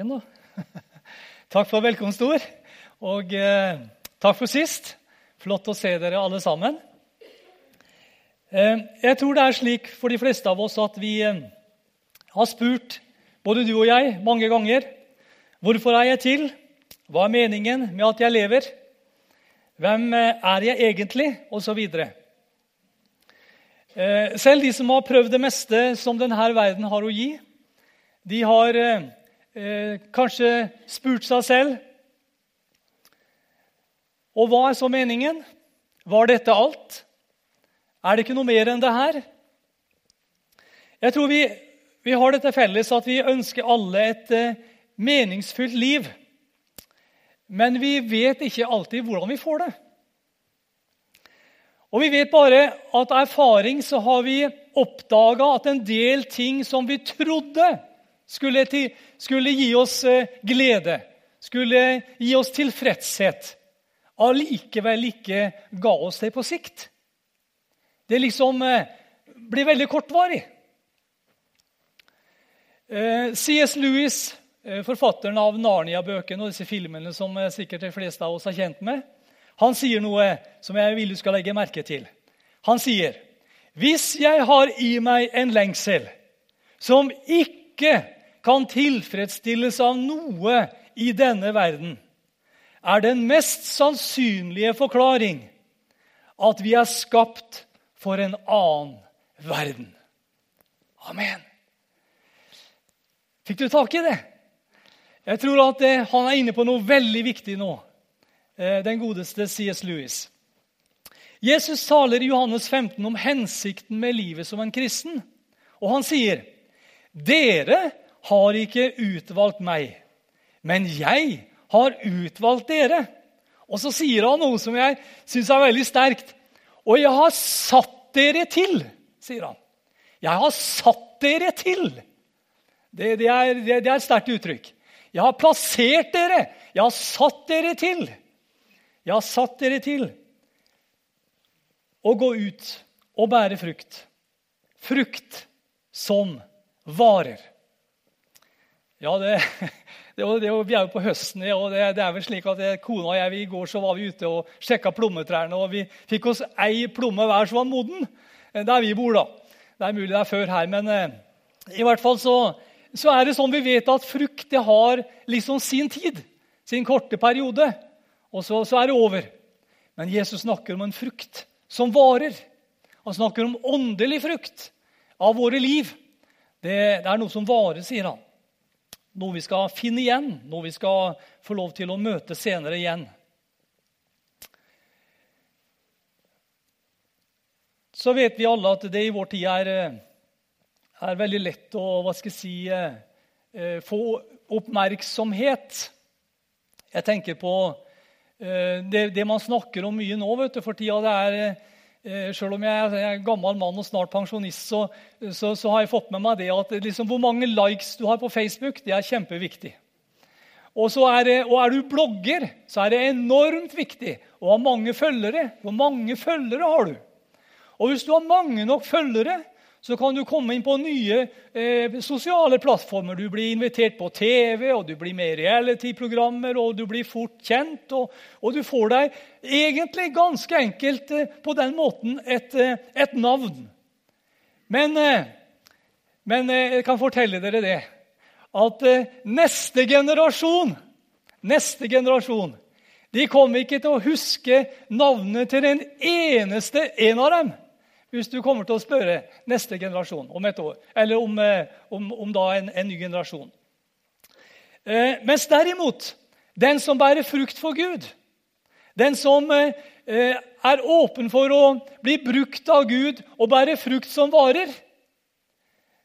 Igjen. Takk for velkomstord. Og eh, takk for sist. Flott å se dere alle sammen. Eh, jeg tror det er slik for de fleste av oss at vi eh, har spurt, både du og jeg, mange ganger hvorfor er jeg til? Hva er meningen med at jeg lever? Hvem eh, er jeg egentlig? Og så videre. Eh, selv de som har prøvd det meste som denne verden har å gi, de har eh, kanskje spurt seg selv Og hva er så meningen? Var dette alt? Er det ikke noe mer enn det her? Jeg tror vi, vi har dette felles at vi ønsker alle et eh, meningsfylt liv. Men vi vet ikke alltid hvordan vi får det. Og vi vet bare at av erfaring så har vi oppdaga at en del ting som vi trodde skulle, til, skulle gi oss eh, glede, skulle gi oss tilfredshet, allikevel ikke ga oss det på sikt. Det liksom eh, blir veldig kortvarig. Eh, C.S. Lewis, forfatteren av Narnia-bøkene og disse filmene som sikkert de fleste av oss er kjent med, han sier noe som jeg vil du skal legge merke til. Han sier, 'Hvis jeg har i meg en lengsel som ikke kan tilfredsstilles av noe i denne verden, er den mest sannsynlige forklaring at vi er skapt for en annen verden. Amen. Fikk du tak i det? Jeg tror at det, han er inne på noe veldig viktig nå, eh, den godeste C.S. Lewis. Jesus taler i Johannes 15 om hensikten med livet som en kristen. Og han sier, 'Dere har ikke utvalgt meg, men jeg har utvalgt dere. Og så sier han noe som jeg syns er veldig sterkt. Og jeg har satt dere til, sier han. Jeg har satt dere til. Det, det er, det, det er et sterkt uttrykk. Jeg har plassert dere. Jeg har satt dere til. Jeg har satt dere til å gå ut og bære frukt. Frukt som varer. Ja, det, det, det, Vi er jo på høsten, og det, det er vel slik at kona og jeg I går så var vi ute og sjekka plommetrærne, og vi fikk oss ei plomme hver som var moden. Eh, der vi bor, da. Det er mulig det er før her, men eh, i hvert fall så, så, er det sånn vi vet at frukt det har liksom sin tid. Sin korte periode. Og så, så er det over. Men Jesus snakker om en frukt som varer. Han snakker om åndelig frukt av våre liv. Det er noe som varer, sier han. Noe vi skal finne igjen, noe vi skal få lov til å møte senere igjen. Så vet vi alle at det i vår tid er, er veldig lett å hva skal jeg si, eh, få oppmerksomhet. Jeg tenker på eh, det, det, man snakker om mye nå vet du, for tida. Det er Eh, selv om jeg er gammel mann og snart pensjonist, så, så, så har jeg fått med meg det at liksom, hvor mange likes du har på Facebook, det er kjempeviktig. Og, er, det, og er du blogger, så er det enormt viktig å ha mange følgere. Hvor mange følgere har du? Og hvis du har mange nok følgere, så kan du komme inn på nye eh, sosiale plattformer. Du blir invitert på TV, og du blir med i reality-programmer, og du blir fort kjent. Og, og, du får deg egentlig ganske enkelt eh, på den måten et, eh, et navn. Men, eh, men eh, jeg kan fortelle dere det at eh, neste generasjon Neste generasjon de kommer ikke til å huske navnet til den eneste en av dem hvis du kommer til å spørre neste generasjon om et år, eller om, om, om, da en, en, ny generasjon. Eh, mens derimot, den som bærer frukt for Gud, den som eh, eh, er åpen for å bli brukt av Gud og bære frukt som varer,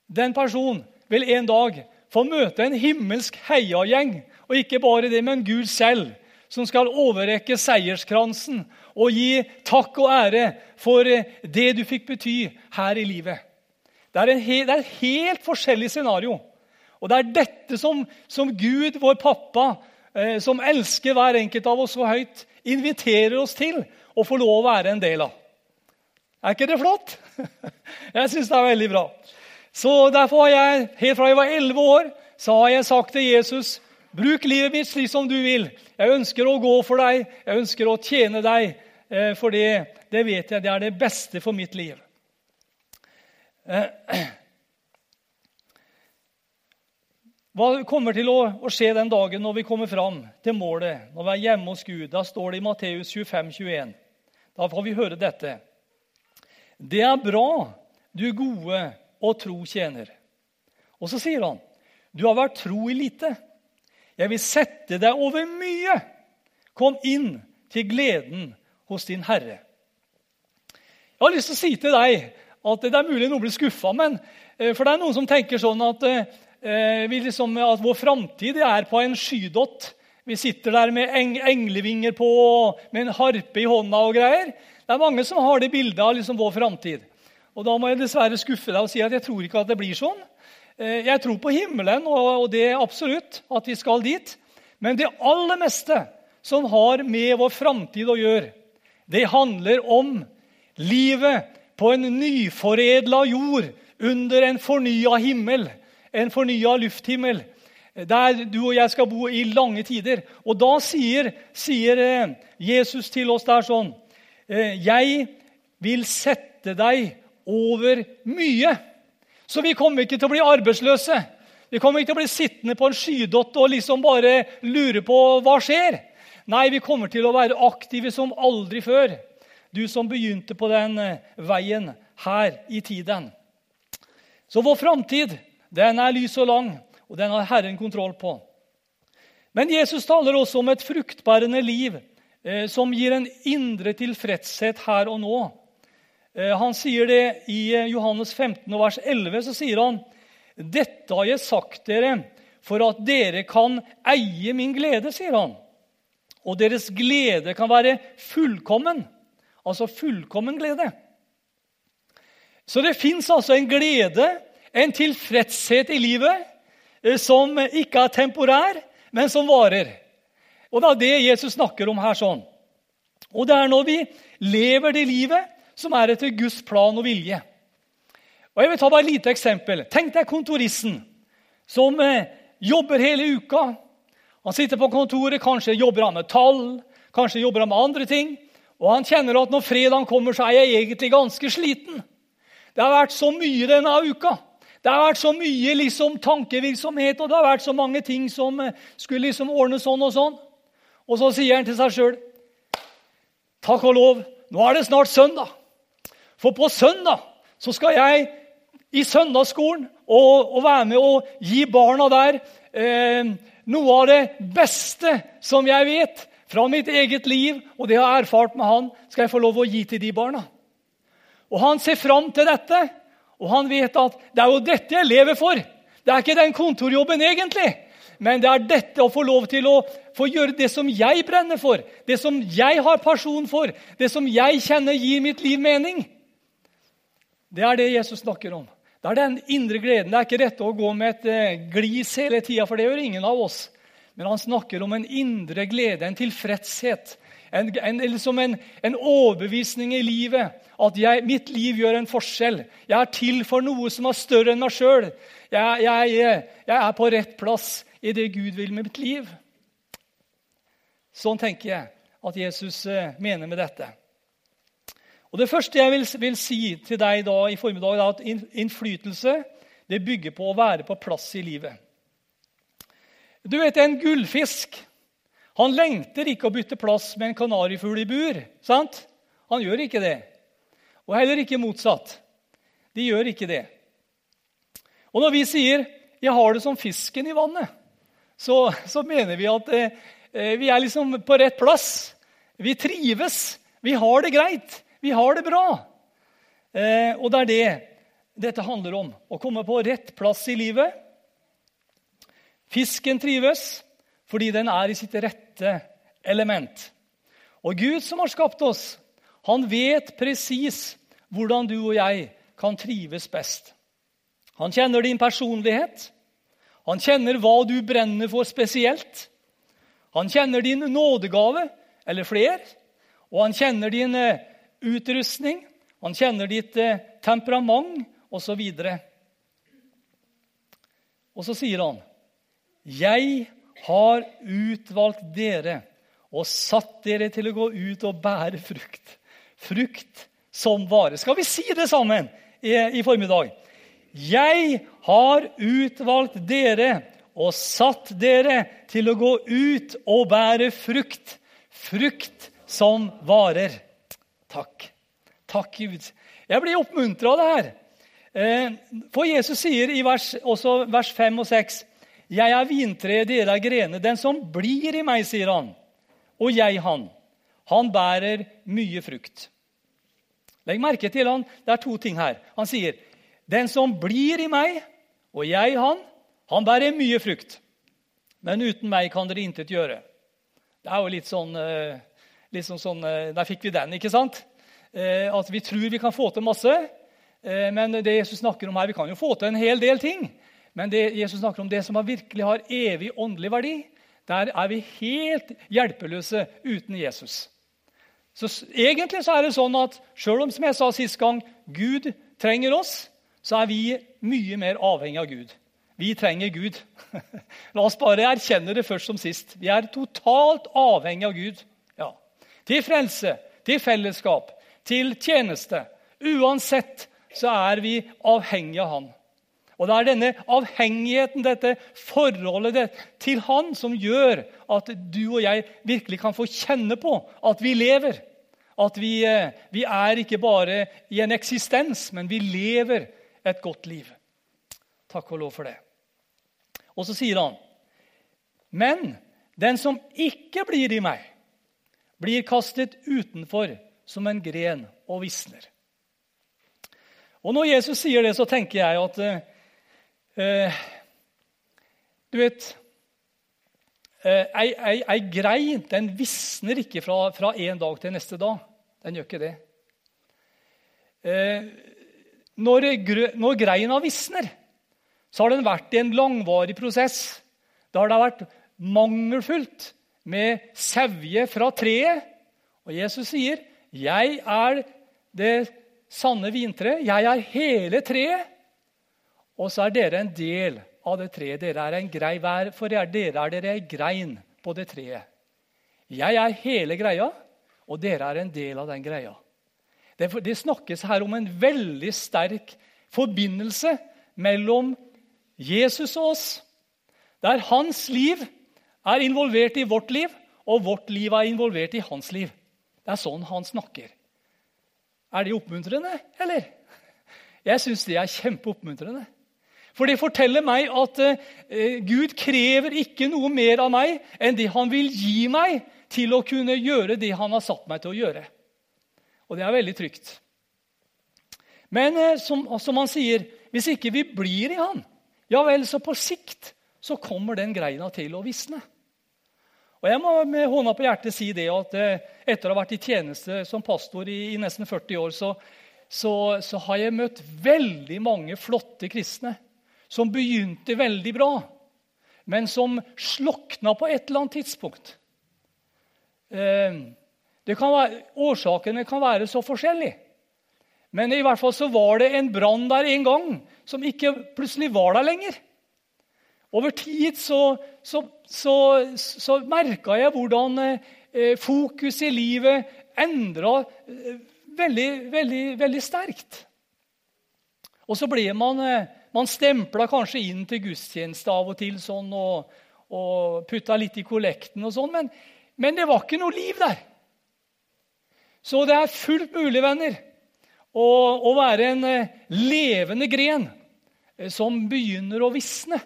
den personen vil en dag få møte en himmelsk heiagjeng, og ikke bare det, men Gud selv som skal overrekke seierskransen og gi takk og ære for det du fikk bety her i livet. Det er, he, det er et helt forskjellig scenario. Og det er dette som, som Gud, vår pappa, eh, som elsker hver enkelt av oss så høyt, inviterer oss til å få lov å være en del av. Er ikke det flott? Jeg syns det er veldig bra. Så Derfor har jeg helt fra jeg var 11 år, så har jeg sagt til Jesus bruk livet mitt slik som du vil. Jeg ønsker å gå for deg, jeg ønsker å tjene deg. Eh, for det, vet jeg det er det beste for mitt liv. Eh, hva kommer til å, skje den dagen når vi kommer fram til målet, når vi er hjemme hos Gud? Da står det i Matteus 25, 21. Da får vi høre dette. Det er bra, du gode og tro tjener. Og så sier han, du har vært tro i lite. Jeg vil sette deg over mye. Kom inn til gleden hos din Herre. Jeg har lyst til å si til deg at det er mulig noen blir skuffa, men eh, for det er noen som tenker sånn at, eh, liksom, at vår framtid er på en skydott. Vi sitter der med englevinger på med en harpe i hånda og greier. Det er mange som har det bildet av liksom vår framtid. Og Da må jeg dessverre skuffe deg og si at jeg tror ikke at det blir sånn. Eh, jeg tror på himmelen, og det er absolutt at vi skal dit. Men det aller meste som har med vår framtid å gjøre, det handler om livet på en nyforedla jord under en fornya himmel, en fornya lufthimmel, der du og jeg skal bo i lange tider. Og da sier, sier eh, Jesus til oss der sånn eh, Jeg vil sette deg over mye. Så vi kommer ikke til å bli arbeidsløse. Vi kommer ikke til å bli sittende på en skydott og liksom bare lure på hva skjer. Nei, vi kommer til å være aktive som aldri før. Du som begynte på den eh, veien her i tiden. Så vår framtid den er lys og lang, og den har Herren kontroll på. Men Jesus taler også om et fruktbærende liv eh, som gir en indre tilfredshet her og nå. Eh, han sier det i eh, Johannes 15, vers 11. så sier han, 'Dette har jeg sagt dere for at dere kan eie min glede', sier han og deres glede kan være fullkommen. Altså fullkommen glede. Så det fins altså en glede, en tilfredshet i livet, eh, som ikke er temporær, men som varer. Og Det er det Jesus snakker om her. sånn. Og det er når vi lever det livet som er etter Guds plan og vilje. Og Jeg vil ta bare et lite eksempel. Tenk deg kontoristen som eh, jobber hele uka han sitter på kontoret, kanskje jobber han med tall, kanskje jobber han med andre ting. Og han kjenner at når fredagen kommer, så er jeg egentlig ganske sliten. Det har vært så mye denne uka. Det har vært så mye liksom, tankevirksomhet, og det har vært så mange ting som eh, skulle liksom ordnes sånn og sånn. Og så sier han til seg sjøl Takk og lov, nå er det snart søndag. For på søndag så skal jeg i søndagsskolen og, og være med og gi barna der eh, noe av det beste som jeg vet fra mitt eget liv, og det jeg har erfart med han, skal jeg få lov å gi til de barna. Og Han ser fram til dette, og han vet at det er jo dette jeg lever for. Det er ikke den kontorjobben egentlig, men det er dette å få lov til å få gjøre det som jeg brenner for, det som jeg har pasjon for, det som jeg kjenner gir mitt liv mening. Det er det Jesus snakker om. Det er den indre gleden. Det er ikke rett å gå med et eh, glis hele tida, for det gjør ingen av oss. Men han snakker om en indre glede, en tilfredshet. En, en, liksom en, en overbevisning i livet. At jeg, mitt liv gjør en forskjell. Jeg er til for noe som er større enn meg sjøl. Jeg, jeg, jeg, er på rett plass i det Gud vil med mitt liv. Sånn tenker jeg at Jesus eh, mener med dette. Og Det første jeg vil, vil si til deg da i formiddag, er at innflytelse det bygger på å være på plass i livet. Du vet, En gullfisk han lengter ikke å bytte plass med en kanarifugl i bur. sant? Han gjør ikke det. Og heller ikke motsatt. De gjør ikke det. Og når vi sier 'jeg har det som fisken i vannet', så, så mener vi at eh, vi er liksom på rett plass. Vi trives. Vi har det greit. Vi har det bra. Eh, og det er det dette handler om. Å komme på rett plass i livet. Fisken trives fordi den er i sitt rette element. Og Gud som har skapt oss, han vet presis hvordan du og jeg kan trives best. Han kjenner din personlighet. Han kjenner hva du brenner for spesielt. Han kjenner din nådegave, eller flere. Og han kjenner din eh, utrustning, han kjenner ditt eh, temperament osv. Og, og så sier han 'Jeg har utvalgt dere og satt dere til å gå ut og bære frukt.' Frukt som vare. Skal vi si det sammen i, i formiddag? Jeg har utvalgt dere og satt dere til å gå ut og bære frukt. Frukt som varer. Takk. Takk, Gud. Jeg blir oppmuntra av det her. Eh, for Jesus sier i vers, også vers 5 og 6.: Jeg er vintreet, dere er grene. Den som blir i meg, sier han, og jeg han, han bærer mye frukt. Legg merke til han, Det er to ting her. Han sier, 'Den som blir i meg, og jeg han, han bærer mye frukt.' 'Men uten meg kan dere intet gjøre.' Det er jo litt sånn, eh, litt sånn, sånn eh, Der fikk vi den, ikke sant? Eh, at vi tror vi kan få til masse. Men det Jesus snakker om her, vi kan jo få til en hel del ting. Men det Jesus snakker om det som virkelig har evig åndelig verdi, der er vi helt hjelpeløse uten Jesus. Så egentlig så er det sånn at selv om som jeg sa sist gang, Gud trenger oss, så er vi mye mer avhengig av Gud. Vi trenger Gud. La oss bare erkjenne det først som sist. Vi er totalt avhengig av Gud. Til frelse, til fellesskap, til tjeneste. Uansett så er vi avhengige av Han. Og Det er denne avhengigheten, dette forholdet til Han, som gjør at du og jeg virkelig kan få kjenne på at vi lever. At vi, eh, vi er ikke bare i en eksistens, men vi lever et godt liv. Takk og lov for det. Og så sier han, men den som ikke blir i meg, blir kastet utenfor som en gren og visner. Og Når Jesus sier det, så tenker jeg at eh, Eh, du vet eh, ei, ei, ei, grein den visner ikke fra, fra en dag til neste dag. Den gjør ikke det. Eh, når, når greina visner, så har den vært i en langvarig prosess. Da har det vært mangelfullt med sevje fra treet. Og Jesus sier, 'Jeg er det sanne vintreet. Jeg er hele treet.' Og så er dere en del av det treet. Dere er en grei hver, for dere er dere ei grein på det treet. Jeg er hele greia, og dere er en del av den greia. Det, det snakkes her om en veldig sterk forbindelse mellom Jesus og oss. Der hans liv er involvert i vårt liv, og vårt liv er involvert i hans liv. Det er sånn han snakker. Er det oppmuntrende, eller? Jeg syns det er kjempeoppmuntrende. For det forteller meg at eh, Gud krever ikke noe mer av meg enn det han vil gi meg til å kunne gjøre det han har satt meg til å gjøre. Og det er veldig trygt. Men eh, som, som han sier, hvis ikke vi blir i han, ja vel, så på sikt så kommer den greina til å visne. Og Jeg må med hånda på hjertet si det at eh, etter å ha vært i tjeneste som pastor i, i nesten 40 år, så, så, så har jeg møtt veldig mange flotte kristne som begynte veldig bra, men som slokna på et eller annet tidspunkt. Eh, kan være, årsakene kan være så forskjellige. Men i hvert fall så var det en brann der en gang som ikke plutselig var der lenger. Over tid så, så, så, så merka jeg hvordan eh, fokus i livet endra eh, veldig, veldig, veldig sterkt. Og så ble man eh, man stempla kanskje inn til gudstjeneste av og til sånn, og, og putta litt i kollekten, og sånn, men, men, det var ikke noe liv der. Så det er fullt mulig, venner, å, å være en levende gren som begynner å visne.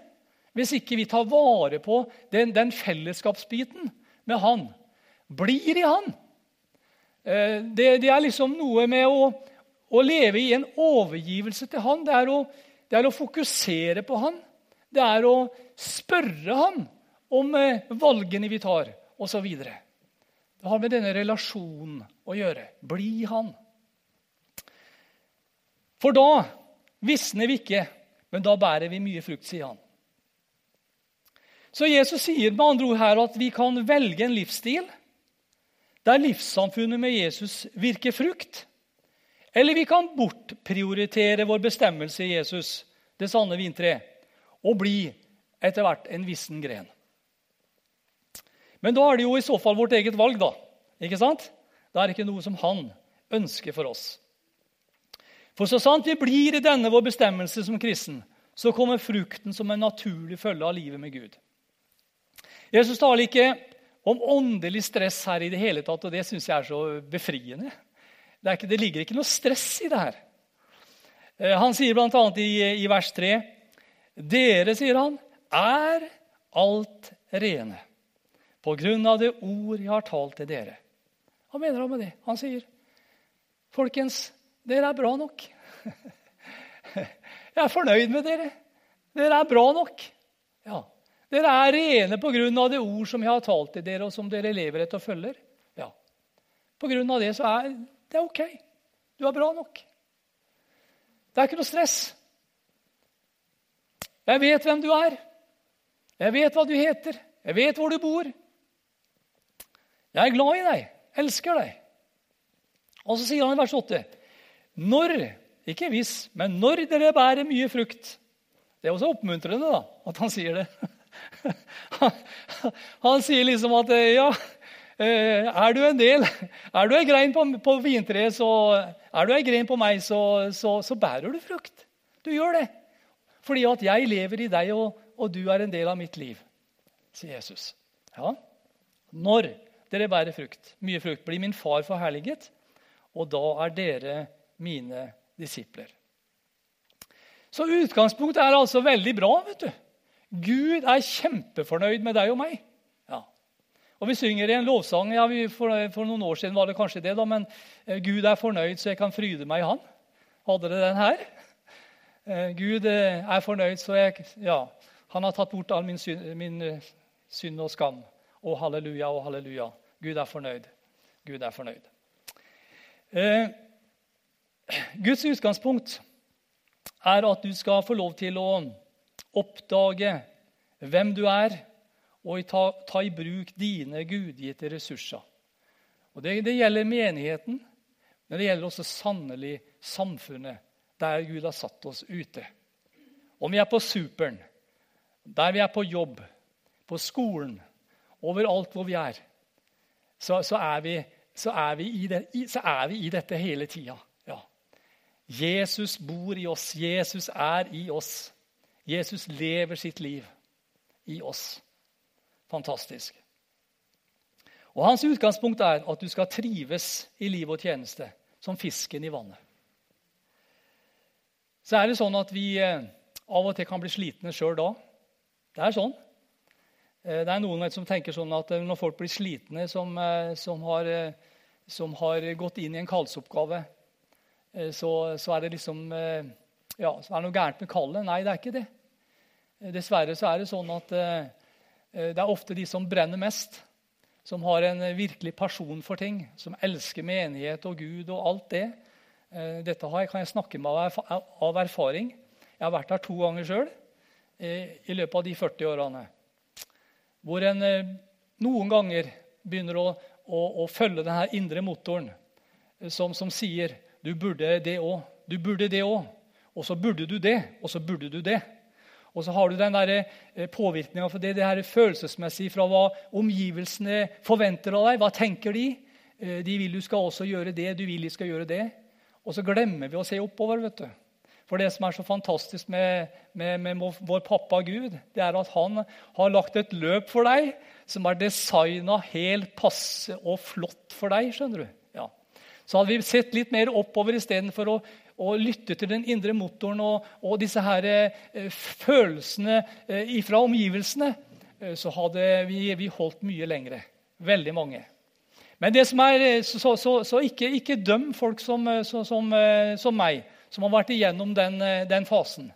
Hvis ikke vi tar vare på den, den fellesskapsbiten med Han. Blir i Han. Eh, det, det, er liksom noe med å, å leve i en overgivelse til Han. Det er å det er å fokusere på han. Det er å spørre han om eh, valgene vi tar, osv. Det har med denne relasjonen å gjøre. Bli han. For da visner vi ikke, men da bærer vi mye frukt, sier han. Så Jesus sier med andre ord her at vi kan velge en livsstil der livssamfunnet med Jesus virker frukt. Eller vi kan bortprioritere vår bestemmelse i Jesus, det sanne vintreet, og bli etter hvert en vissen gren. Men da er det jo i så fall vårt eget valg, da. Ikke sant? Det er ikke noe som han ønsker for oss. For så sant vi blir i denne vår bestemmelse som kristen, så kommer frukten som en naturlig følge av livet med Gud. Jesus taler ikke om åndelig stress her i det hele tatt, og det syns jeg er så befriende. Det, ikke, det, ligger ikke noe stress i det her. Eh, han sier bl.a. I, i vers 3.: Dere, sier han, er alt rene på grunn av det ord jeg har talt til dere. Hva mener han med det? Han sier, folkens, dere er bra nok. Jeg er fornøyd med dere. Dere er bra nok. Ja. Dere er rene på grunn av det ord som jeg har talt til dere, og som dere lever etter og følger. Ja. På grunn av det så er det ok. Du er bra nok. Det er ikke noe stress. Jeg vet hvem du er. Jeg vet hva du heter. Jeg vet hvor du bor. Jeg er glad i deg. Elsker deg. Og så sier han i vers 8.: Når, ikke hvis, men når dere bærer mye frukt Det er også oppmuntrende da, at han sier det. Han, sier liksom at ja, eh, er du en del Er du en grein på, på vintreet, så er du en grein på meg, så, så, så, bærer du frukt. Du gjør det. Fordi at jeg lever i deg, og, og du er en del av mitt liv, sier Jesus. Ja, Når dere bærer frukt, mye frukt, blir min far forherliget, og da er dere mine disipler. Så utgangspunktet er altså veldig bra. vet du. Gud er kjempefornøyd med deg og meg. Ja. Og Vi synger i en lovsang ja, for, for, noen år siden var det kanskje det, da, men eh, Gud er fornøyd, så jeg kan fryde meg i Han. Hadde dere den her? Eh, Gud eh, er fornøyd, så jeg Ja, han har tatt bort all min synd, min synd og skam. Å, halleluja å, halleluja. Gud er fornøyd. Gud er fornøyd. Eh, Guds utgangspunkt er at du skal få lov til å oppdage hvem du er, og ta, ta i bruk dine gudgitte ressurser. Og det, det, gjelder menigheten, men det gjelder også sannelig samfunnet, der Gud har satt oss ute. Om vi er på superen, der vi er på jobb, på skolen, overalt hvor vi er, så, så, er, vi, så, er, vi det, så er, vi, i dette hele tida. Ja. Jesus bor i oss. Jesus er i oss. Jesus lever sitt liv i oss. Fantastisk. Og Hans utgangspunkt er at du skal trives i liv og tjeneste som fisken i vannet. Så er det sånn at vi eh, av og til kan bli slitne sjøl da. Det er sånn. Eh, det er noen som tenker sånn at eh, når folk blir slitne, som, som, har, som har, gått inn i en kallsoppgave, så, så, er det liksom ja, så er det noe gærent med kallet. Nei, det er ikke det. Dessverre så er det sånn at det er ofte de som brenner mest, som har en virkelig person for ting, som elsker menighet og Gud og alt det. Dette kan jeg snakke med av erfaring. Jeg har vært her to ganger sjøl i løpet av de 40 årene. Hvor en eh, noen ganger begynner å, å, å følge denne indre motoren eh, som, som sier du burde det òg, du burde det òg. Og så burde du det, og så burde du det. Og så har du den eh, påvirkninga for det, det her følelsesmessig fra hva omgivelsene forventer av deg. Hva tenker de? De vil du skal også gjøre det, du vil de skal gjøre det. Og så glemmer vi å se oppover. vet du. For det som er så fantastisk med, med, med, vår pappa Gud, det er at han har lagt et løp for deg som er designa helt passe og flott for deg. skjønner du? Ja. Så hadde vi sett litt mer oppover istedenfor å, å lytte til den indre motoren og, og disse her, eh, følelsene eh, fra omgivelsene, eh, så hadde vi, vi, holdt mye lengre. Veldig mange. Men det som er, eh, så, så, så ikke, ikke, døm folk som, så, som, eh, som meg som har vært igjennom den, eh, den fasen.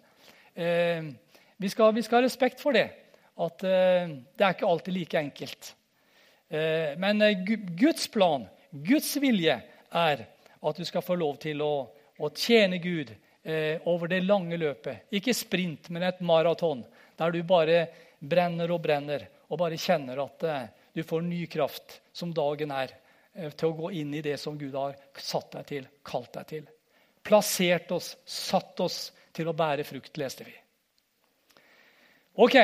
Eh, vi, skal, vi, skal, ha respekt for det. At eh, det er ikke alltid like enkelt. Eh, men eh, Guds plan, Guds vilje, er at du skal få lov til å, å tjene Gud eh, over det lange løpet. Ikke sprint, men et maraton. Der du bare brenner og brenner og bare kjenner at du får ny kraft som dagen er, til å gå inn i det som Gud har satt deg til, kalt deg til plassert oss, satt oss til å bære frukt, leste vi. Ok,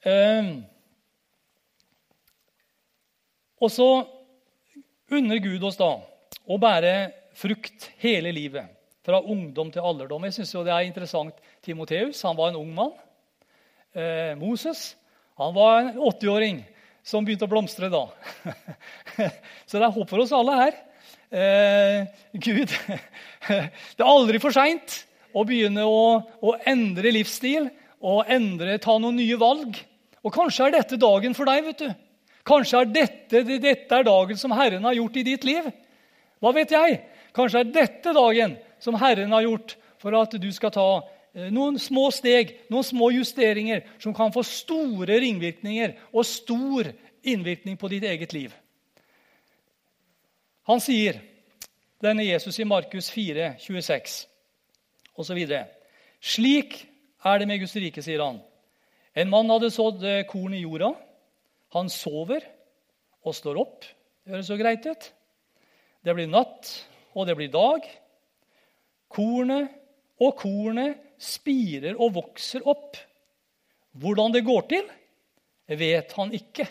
Um, og så unner Gud oss da å bære frukt hele livet. Fra ungdom til alderdom. Jeg synes jo det er interessant. Timoteus han var en ung mann. Eh, Moses han var en 80-åring som begynte å blomstre da. Så det er håp for oss alle her. Eh, Gud Det er aldri for seint å begynne å, å, endre livsstil og endre, ta noen nye valg. Og kanskje er dette dagen for deg. vet du. Kanskje er dette, dette er dagen som Herren har gjort i ditt liv. Hva vet jeg? Kanskje er dette dagen som Herren har gjort for at du skal ta eh, noen små steg, noen små justeringer som kan få store ringvirkninger og stor innvirkning på ditt eget liv. Han sier, denne Jesus i Markus 4, 26 osv.: Slik er det med Guds rike, sier han. En mann hadde sådd eh, korn i jorda. Han sover og står opp. Det høres så greit ut. Det blir natt, og det blir dag. Kornet og kornet spirer og vokser opp. Hvordan det går til, vet han ikke.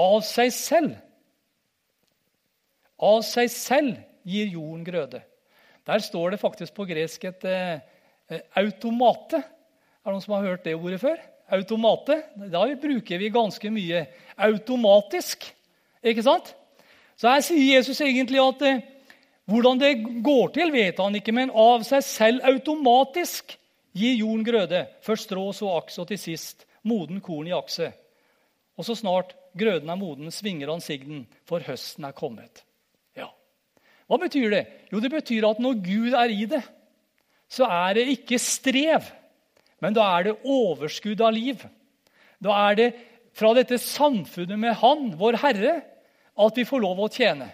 Av seg selv. Av seg selv gir jorden grøde. Der står det faktisk på gresk et eh, automate. Er det noen som har hørt det ordet før? Automate. Da bruker vi ganske mye automatisk. Ikke sant? Så her sier Jesus egentlig at eh, hvordan det går til, vet han ikke, men av seg selv automatisk gir jorden grøde. Først strå, så aks, og til sist moden korn i akset. Og så snart grøden er moden, svinger han sigden, for høsten er kommet. Ja. Hva betyr det? Jo, det betyr at når Gud er i det, så er det ikke strev, men da er det overskudd av liv. Da er det fra dette samfunnet med Han, vår Herre, at vi får lov å tjene.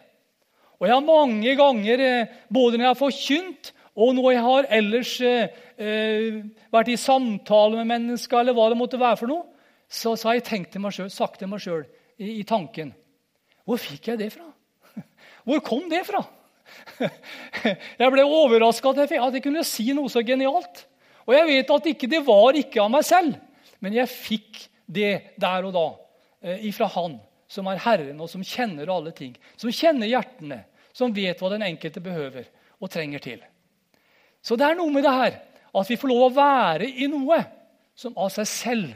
Og jeg har mange ganger, eh, både når jeg har forkynt, og når jeg har ellers eh, eh, vært i samtale med mennesker, eller hva det måtte være for noe, så, så har jeg tenkt til meg selv, sagt til meg sjøl i, i, tanken Hvor fikk jeg det fra? Hvor kom det fra? Jeg ble overraska at, at, jeg kunne si noe så genialt. Og jeg vet at ikke, det var ikke av meg selv, men jeg fikk det der og da eh, ifra Han som er Herren, og som kjenner alle ting. Som kjenner hjertene, som vet hva den enkelte behøver og trenger til. Så det er noe med det her at vi får lov å være i noe som av seg selv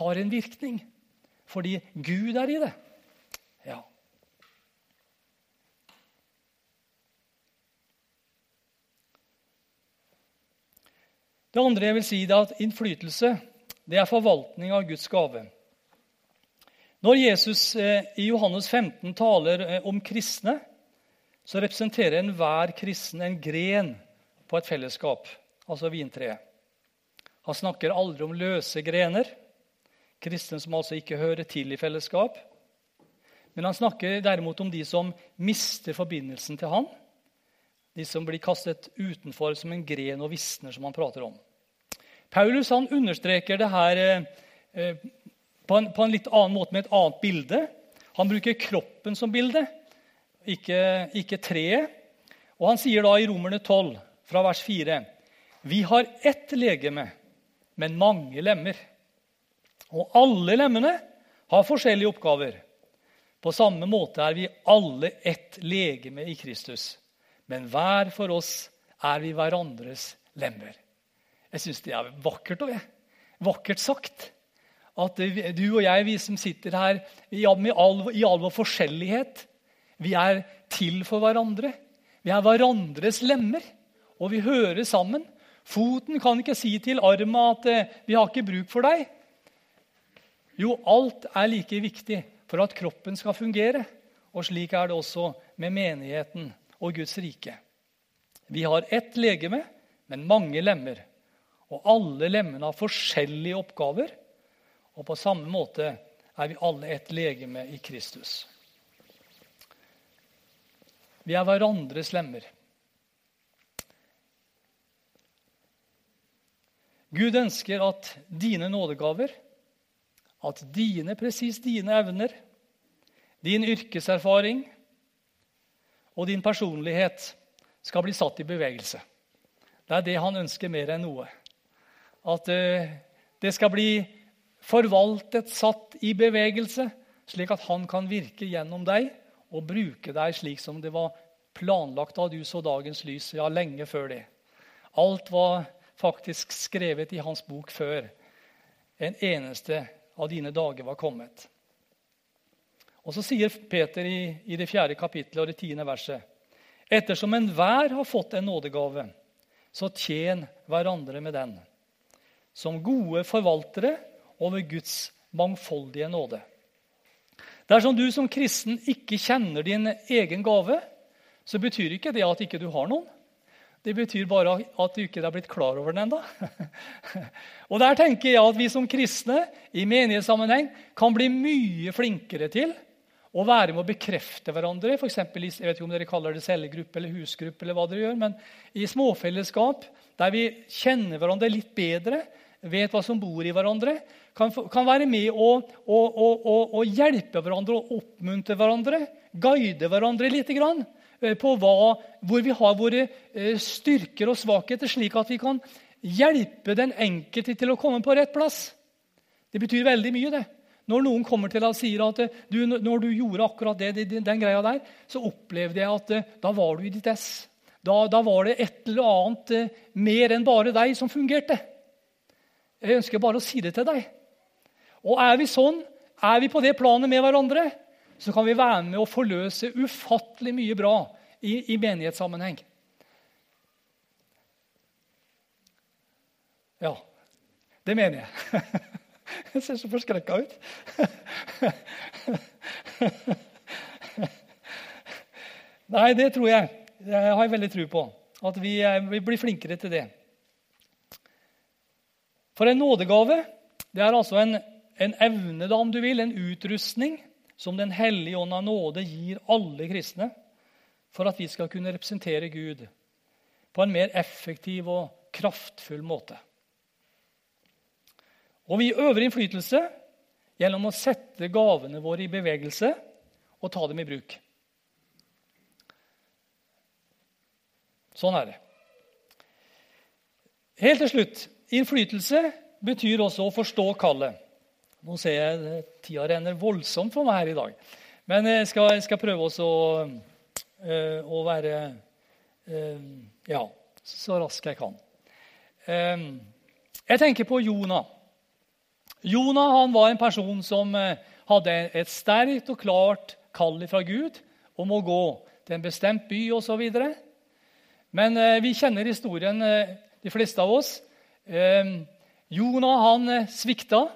har en virkning. Fordi Gud er i det. Ja. Det andre jeg vil si, er at innflytelse det er forvaltning av Guds gave. Når Jesus eh, i Johannes 15 taler eh, om kristne, så representerer enhver kristen en gren på et fellesskap, altså vintreet. Han snakker aldri om løse grener, kristne som altså ikke hører til i fellesskap. Men han snakker derimot om de som mister forbindelsen til han. De som blir kastet utenfor som en gren og visner, som han prater om. Paulus han understreker det her eh, på, en, på en, litt annen måte med et annet bilde. Han bruker kroppen som bilde ikke, ikke treet. Og han sier da i Romerne 12, fra vers 4.: Vi har ett legeme, men mange lemmer. Og alle lemmene har forskjellige oppgaver. På samme måte er vi alle ett legeme i Kristus. Men hver for oss er vi hverandres lemmer. Jeg syns det er vakkert. Også, vakkert sagt. At du og jeg, vi som sitter her i all, i all vår forskjellighet, vi er til for hverandre. Vi er hverandres lemmer, og vi hører sammen. Foten kan ikke si til armen at eh, 'vi har ikke bruk for deg'. Jo, alt er like viktig for at kroppen skal fungere. Og slik er det også med menigheten og Guds rike. Vi har ett legeme, men mange lemmer. Og alle lemmene har forskjellige oppgaver. Og på samme måte er vi alle ett legeme i Kristus. Vi er hverandres lemmer. Gud ønsker at dine nådegaver, at dine, presis dine evner, din yrkeserfaring og din personlighet skal bli satt i bevegelse. Det er det han ønsker mer enn noe. At eh, det skal bli forvaltet, satt i bevegelse, slik at han kan virke gjennom deg og bruke deg slik som det var planlagt da du så dagens lys, ja, lenge før det. Alt var faktisk skrevet i hans bok før en eneste av dine dager var kommet. Og Så sier Peter i, i det fjerde kapittelet og det tiende verset.: Ettersom enhver har fått en nådegave, så tjen hverandre med den, som gode forvaltere over Guds mangfoldige nåde. Dersom du som kristen ikke kjenner din egen gave, så betyr ikke det at ikke du har noen. Det betyr bare at du ikke er blitt klar over den ennå. Og der tenker jeg at vi som kristne i menighetssammenheng kan bli mye flinkere til å være med å bekrefte hverandre. For eksempel, jeg vet ikke om dere kaller det cellegruppe eller husgruppe, eller hva dere gjør, men i småfellesskap der vi kjenner hverandre litt bedre, vet hva som bor i hverandre, kan, kan være med å, og, og, og, hjelpe hverandre og oppmuntre hverandre, guide hverandre litt grann, eh, på hva, hvor vi har våre eh, styrker og svakheter, slik at vi kan hjelpe den enkelte til å komme på rett plass. Det betyr veldig mye, det. Når noen kommer til deg og sier at eh, du, når du gjorde akkurat det, den greia der, så opplevde jeg at da var du i ditt ess. Da, da var det et eller annet mer enn bare deg som fungerte. Jeg ønsker bare å si det til deg. Og er vi sånn, er vi på det planet med hverandre, så kan vi være med å forløse ufattelig mye bra i, i menighetssammenheng. Ja, det mener jeg. Jeg ser så forskrekka ut. Nei, det tror jeg. Det har jeg veldig tro på. At vi, vi blir flinkere til det. For en nådegave det er altså en, en evne, da, om du vil, en utrustning som Den hellige ånd av nåde gir alle kristne for at vi skal kunne representere Gud på en mer effektiv og kraftfull måte. Og vi øver innflytelse gjennom å sette gavene våre i bevegelse og ta dem i bruk. Sånn er det. Helt til slutt Innflytelse betyr også å forstå kallet. Nå ser jeg tida renner voldsomt for meg her i dag. Men jeg skal, jeg skal prøve også å, uh, å være ja, så rask jeg kan. Jeg tenker på Jonah. Jonah han var en person som hadde et sterkt og klart kall fra Gud om å gå til en bestemt by osv. Men vi kjenner historien, de fleste av oss. Jonah han eh, svikta.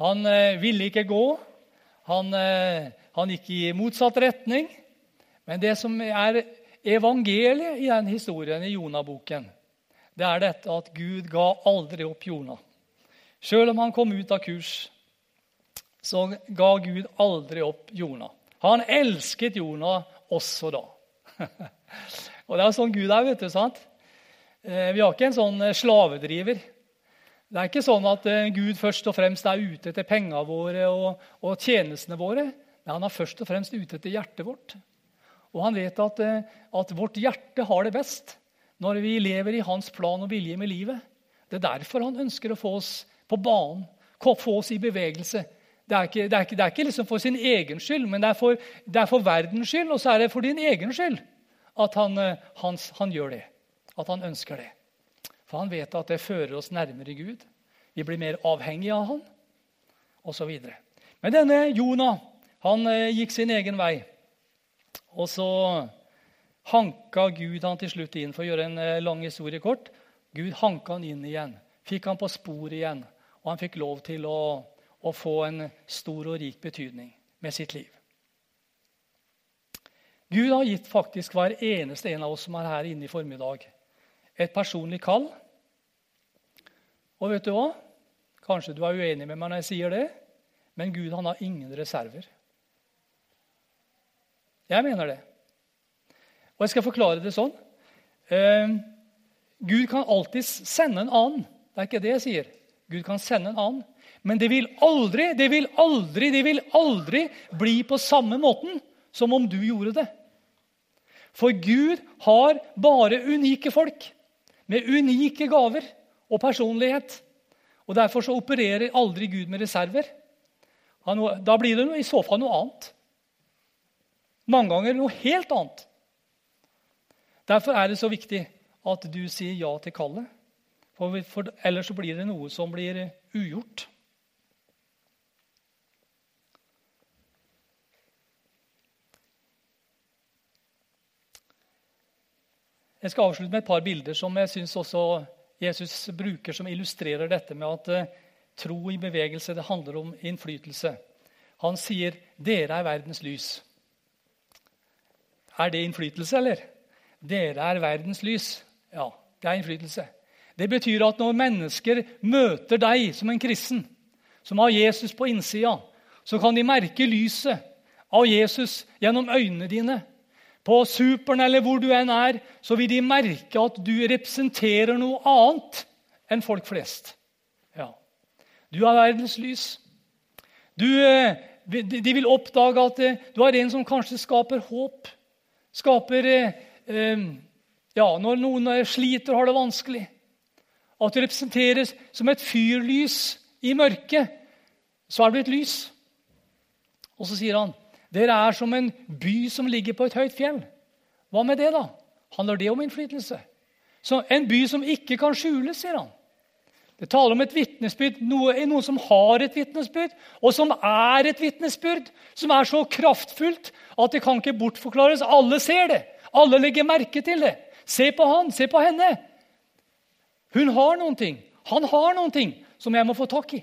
Han eh, ville ikke gå. Han, eh, han gikk i motsatt retning. Men det som er evangeliet i den historien i Jonah-boken, det er dette at Gud ga aldri opp Jona. Selv om han kom ut av kurs, så ga Gud aldri opp Jona. Han elsket Jona også da. Og Det er sånn Gud er. vet du, sant? Eh, vi har ikke en sånn slavedriver. Det er ikke sånn at eh, Gud først og fremst er ute etter pengene våre og, og tjenestene våre. Nei, Han er først og fremst ute etter hjertet vårt. Og han vet at, at, vårt hjerte har det best når vi lever i hans plan og vilje med livet. Det er derfor han ønsker å få oss på banen, få oss i bevegelse. Det er ikke, det er ikke, det er ikke liksom for sin egen skyld, men det er for, det er for verdens skyld, og så er det for din egen skyld at han, han, han gjør det at han ønsker det. For han vet at det fører oss nærmere Gud. Vi blir mer avhengige av han, osv. Men denne Jonah han eh, gikk sin egen vei. Og så hanka Gud han til slutt inn. For å gjøre en eh, lang historie kort. Gud hanka han inn igjen. Fikk han på sporet igjen. Og han fikk lov til å, å få en stor og rik betydning med sitt liv. Gud har gitt faktisk hver eneste en av oss som er her inne i formiddag, et personlig kall. Og vet du hva? Kanskje du er uenig med meg når jeg sier det, men Gud han har ingen reserver. Jeg mener det. Og jeg skal forklare det sånn. Eh, Gud kan alltid sende en annen. Det er ikke det jeg sier. Gud kan sende en annen. Men det vil aldri, det vil aldri, det vil aldri bli på samme måten som om du gjorde det. For Gud har bare unike folk med unike gaver og personlighet. Og Derfor så opererer aldri Gud med reserver. Da blir det i så fall noe annet. Mange ganger noe helt annet. Derfor er det så viktig at du sier ja til kallet. For, for ellers så blir det noe som blir ugjort. Jeg skal avslutte med et par bilder som jeg synes også Jesus bruker, som illustrerer dette med at eh, tro i bevegelse det handler om innflytelse. Han sier 'Dere er verdens lys'. Er det innflytelse, eller? Dere er verdens lys. Ja, det er innflytelse. Det betyr at når mennesker møter deg som en kristen, som har Jesus på innsida, så kan de merke lyset av Jesus gjennom øynene dine på Superen eller hvor du enn er, så vil de merke at du representerer noe annet enn folk flest. Ja. Du er verdens lys. Du, eh, de vil oppdage at eh, du er en som kanskje skaper håp. Skaper eh, ja, Når noen sliter og har det vanskelig. At du representeres som et fyrlys i mørket. Så er du et lys. Og så sier han dere er som en by som ligger på et høyt fjell. Hva med det, da? Handler det om innflytelse? Så En by som ikke kan skjules, sier han. Det taler om et vitnesbyrd, noe, noe som har et vitnesbyrd, og som er et vitnesbyrd, som er så kraftfullt at det kan ikke bortforklares. Alle ser det. Alle legger merke til det. Se på han, se på henne. Hun har noen ting. Han har noen ting som jeg må få tak i.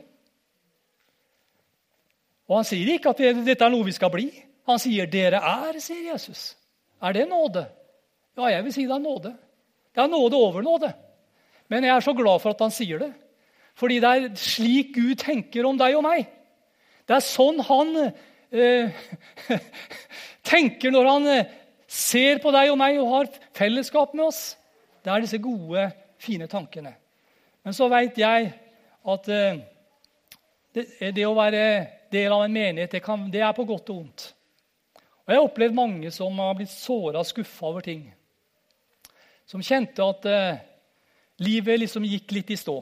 Og han sier ikke at dette er noe vi skal bli. Han sier 'dere er', sier Jesus. Er det nåde? Ja, jeg vil si det er nåde. Det er nåde over nåde. Men jeg er så glad for at han sier det. Fordi det er slik Gud tenker om deg og meg. Det er sånn han eh, tenker når han eh, ser på deg og meg og har fellesskap med oss. Det er disse gode, fine tankene. Men så veit jeg at eh, det, det, å være del av en menighet, det, kan, det er på godt og vondt. Og Jeg har opplevd mange som har blitt såra og skuffa over ting. Som kjente at eh, livet liksom gikk litt i stå.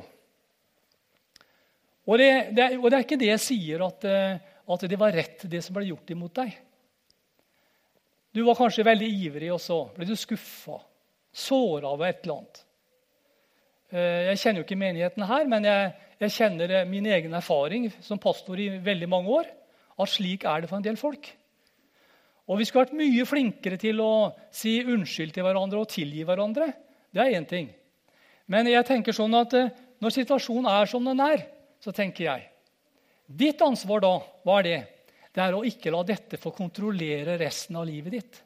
Og det, det, og det, er ikke det jeg sier, at, eh, at, det var rett, det som ble gjort imot deg. Du var kanskje veldig ivrig, og så ble du skuffa, såra over et eller annet. Eh, jeg kjenner jo ikke menigheten her, men jeg, jeg kjenner eh, min egen erfaring som pastor i veldig mange år, at slik er det for en del folk. Og Vi skulle vært mye flinkere til å si unnskyld til hverandre og tilgi hverandre. Det er én ting. Men jeg tenker sånn at eh, når situasjonen er som den er, så tenker jeg Ditt ansvar da, hva er det? Det er å ikke la dette få kontrollere resten av livet ditt.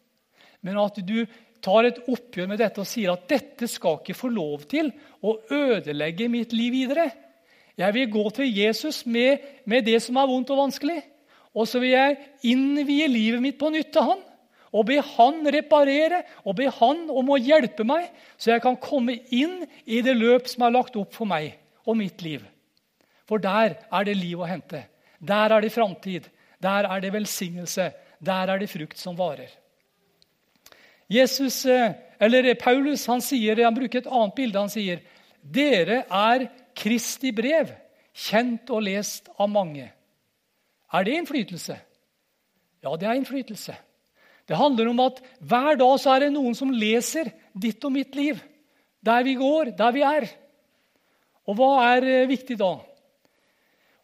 Men at du tar et oppgjør med dette og sier at dette skal ikke få lov til å ødelegge mitt liv videre. Jeg vil gå til Jesus med, med det som er vondt og vanskelig. Og så vil jeg innvie livet mitt på nytt til han. Og be han reparere og be han om å hjelpe meg, så jeg kan komme inn i det løp som er lagt opp for meg og mitt liv. For der er det liv å hente. Der er det framtid. Der er det velsignelse. Der er det frukt som varer. Jesus, eh, eller Paulus han, sier, han bruker et annet bilde. Han sier dere er Kristi brev, kjent og lest av mange. Er det innflytelse? Ja, det er innflytelse. Det handler om at hver dag så er det noen som leser ditt og mitt liv. Der vi går, der vi er. Og hva er eh, viktig da?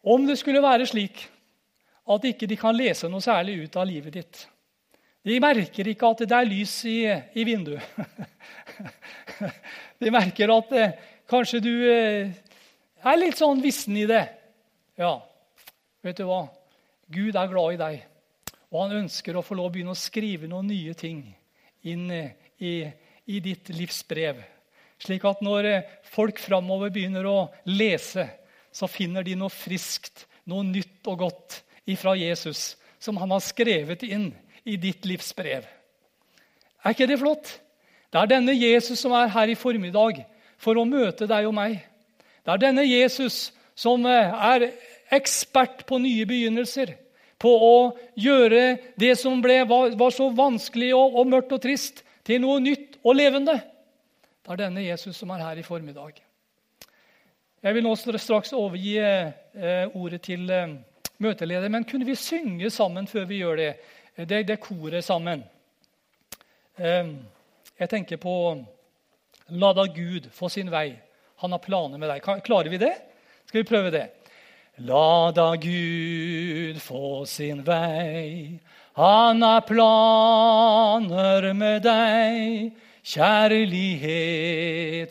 Om det skulle være slik at ikke de kan lese noe særlig ut av livet ditt De merker ikke at det er lys i, i vinduet. De merker at eh, kanskje du eh, er litt sånn vissen i det. Ja, vet du hva? Gud er glad i deg. Og han ønsker å få lov å begynne å skrive noen nye ting inn i, i ditt livsbrev. Slik at når eh, folk framover begynner å lese, så finner de noe friskt, noe nytt og godt ifra Jesus, som han har skrevet inn i ditt livs brev. Er ikke det flott? Det er denne Jesus som er her i formiddag for å møte deg og meg. Det er denne Jesus som eh, er ekspert på nye begynnelser. På å gjøre det som ble, var, var, så vanskelig og, og mørkt og trist, til noe nytt og levende. Det er denne Jesus som er her i formiddag. Jeg vil nå straks overgi eh, ordet til eh, møteleder, men kunne vi synge sammen før vi gjør det? Det, det koret sammen. Eh, jeg tenker på La da Gud få sin vei. Han har planer med deg. Klarer vi det? Skal vi prøve det? La da Gud få sin vei. Han har planer med deg. Kjærlighet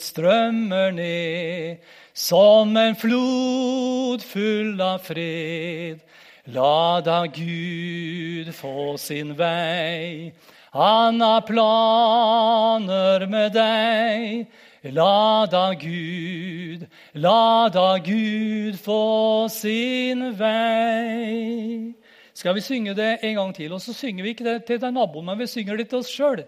strømmer ned som en flod full av fred. La da Gud få sin vei. Han har planer med deg. La da Gud, la da Gud få sin vei. Skal vi synge det en gang til? Og så synger vi ikke det til naboen, men vi synger det til oss sjøl.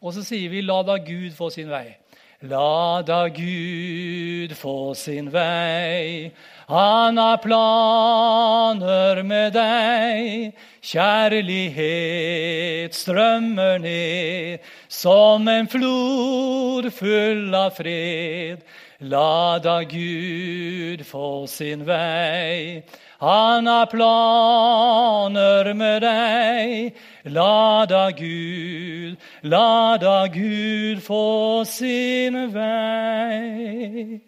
Og så sier vi 'La da Gud få sin vei'. La da Gud få sin vei. Han har planer med deg. Kjærlighet strømmer ned som en flod full av fred. La da Gud få sin vei. Han har planer med deg. La da Gud, la da Gud få sin vei.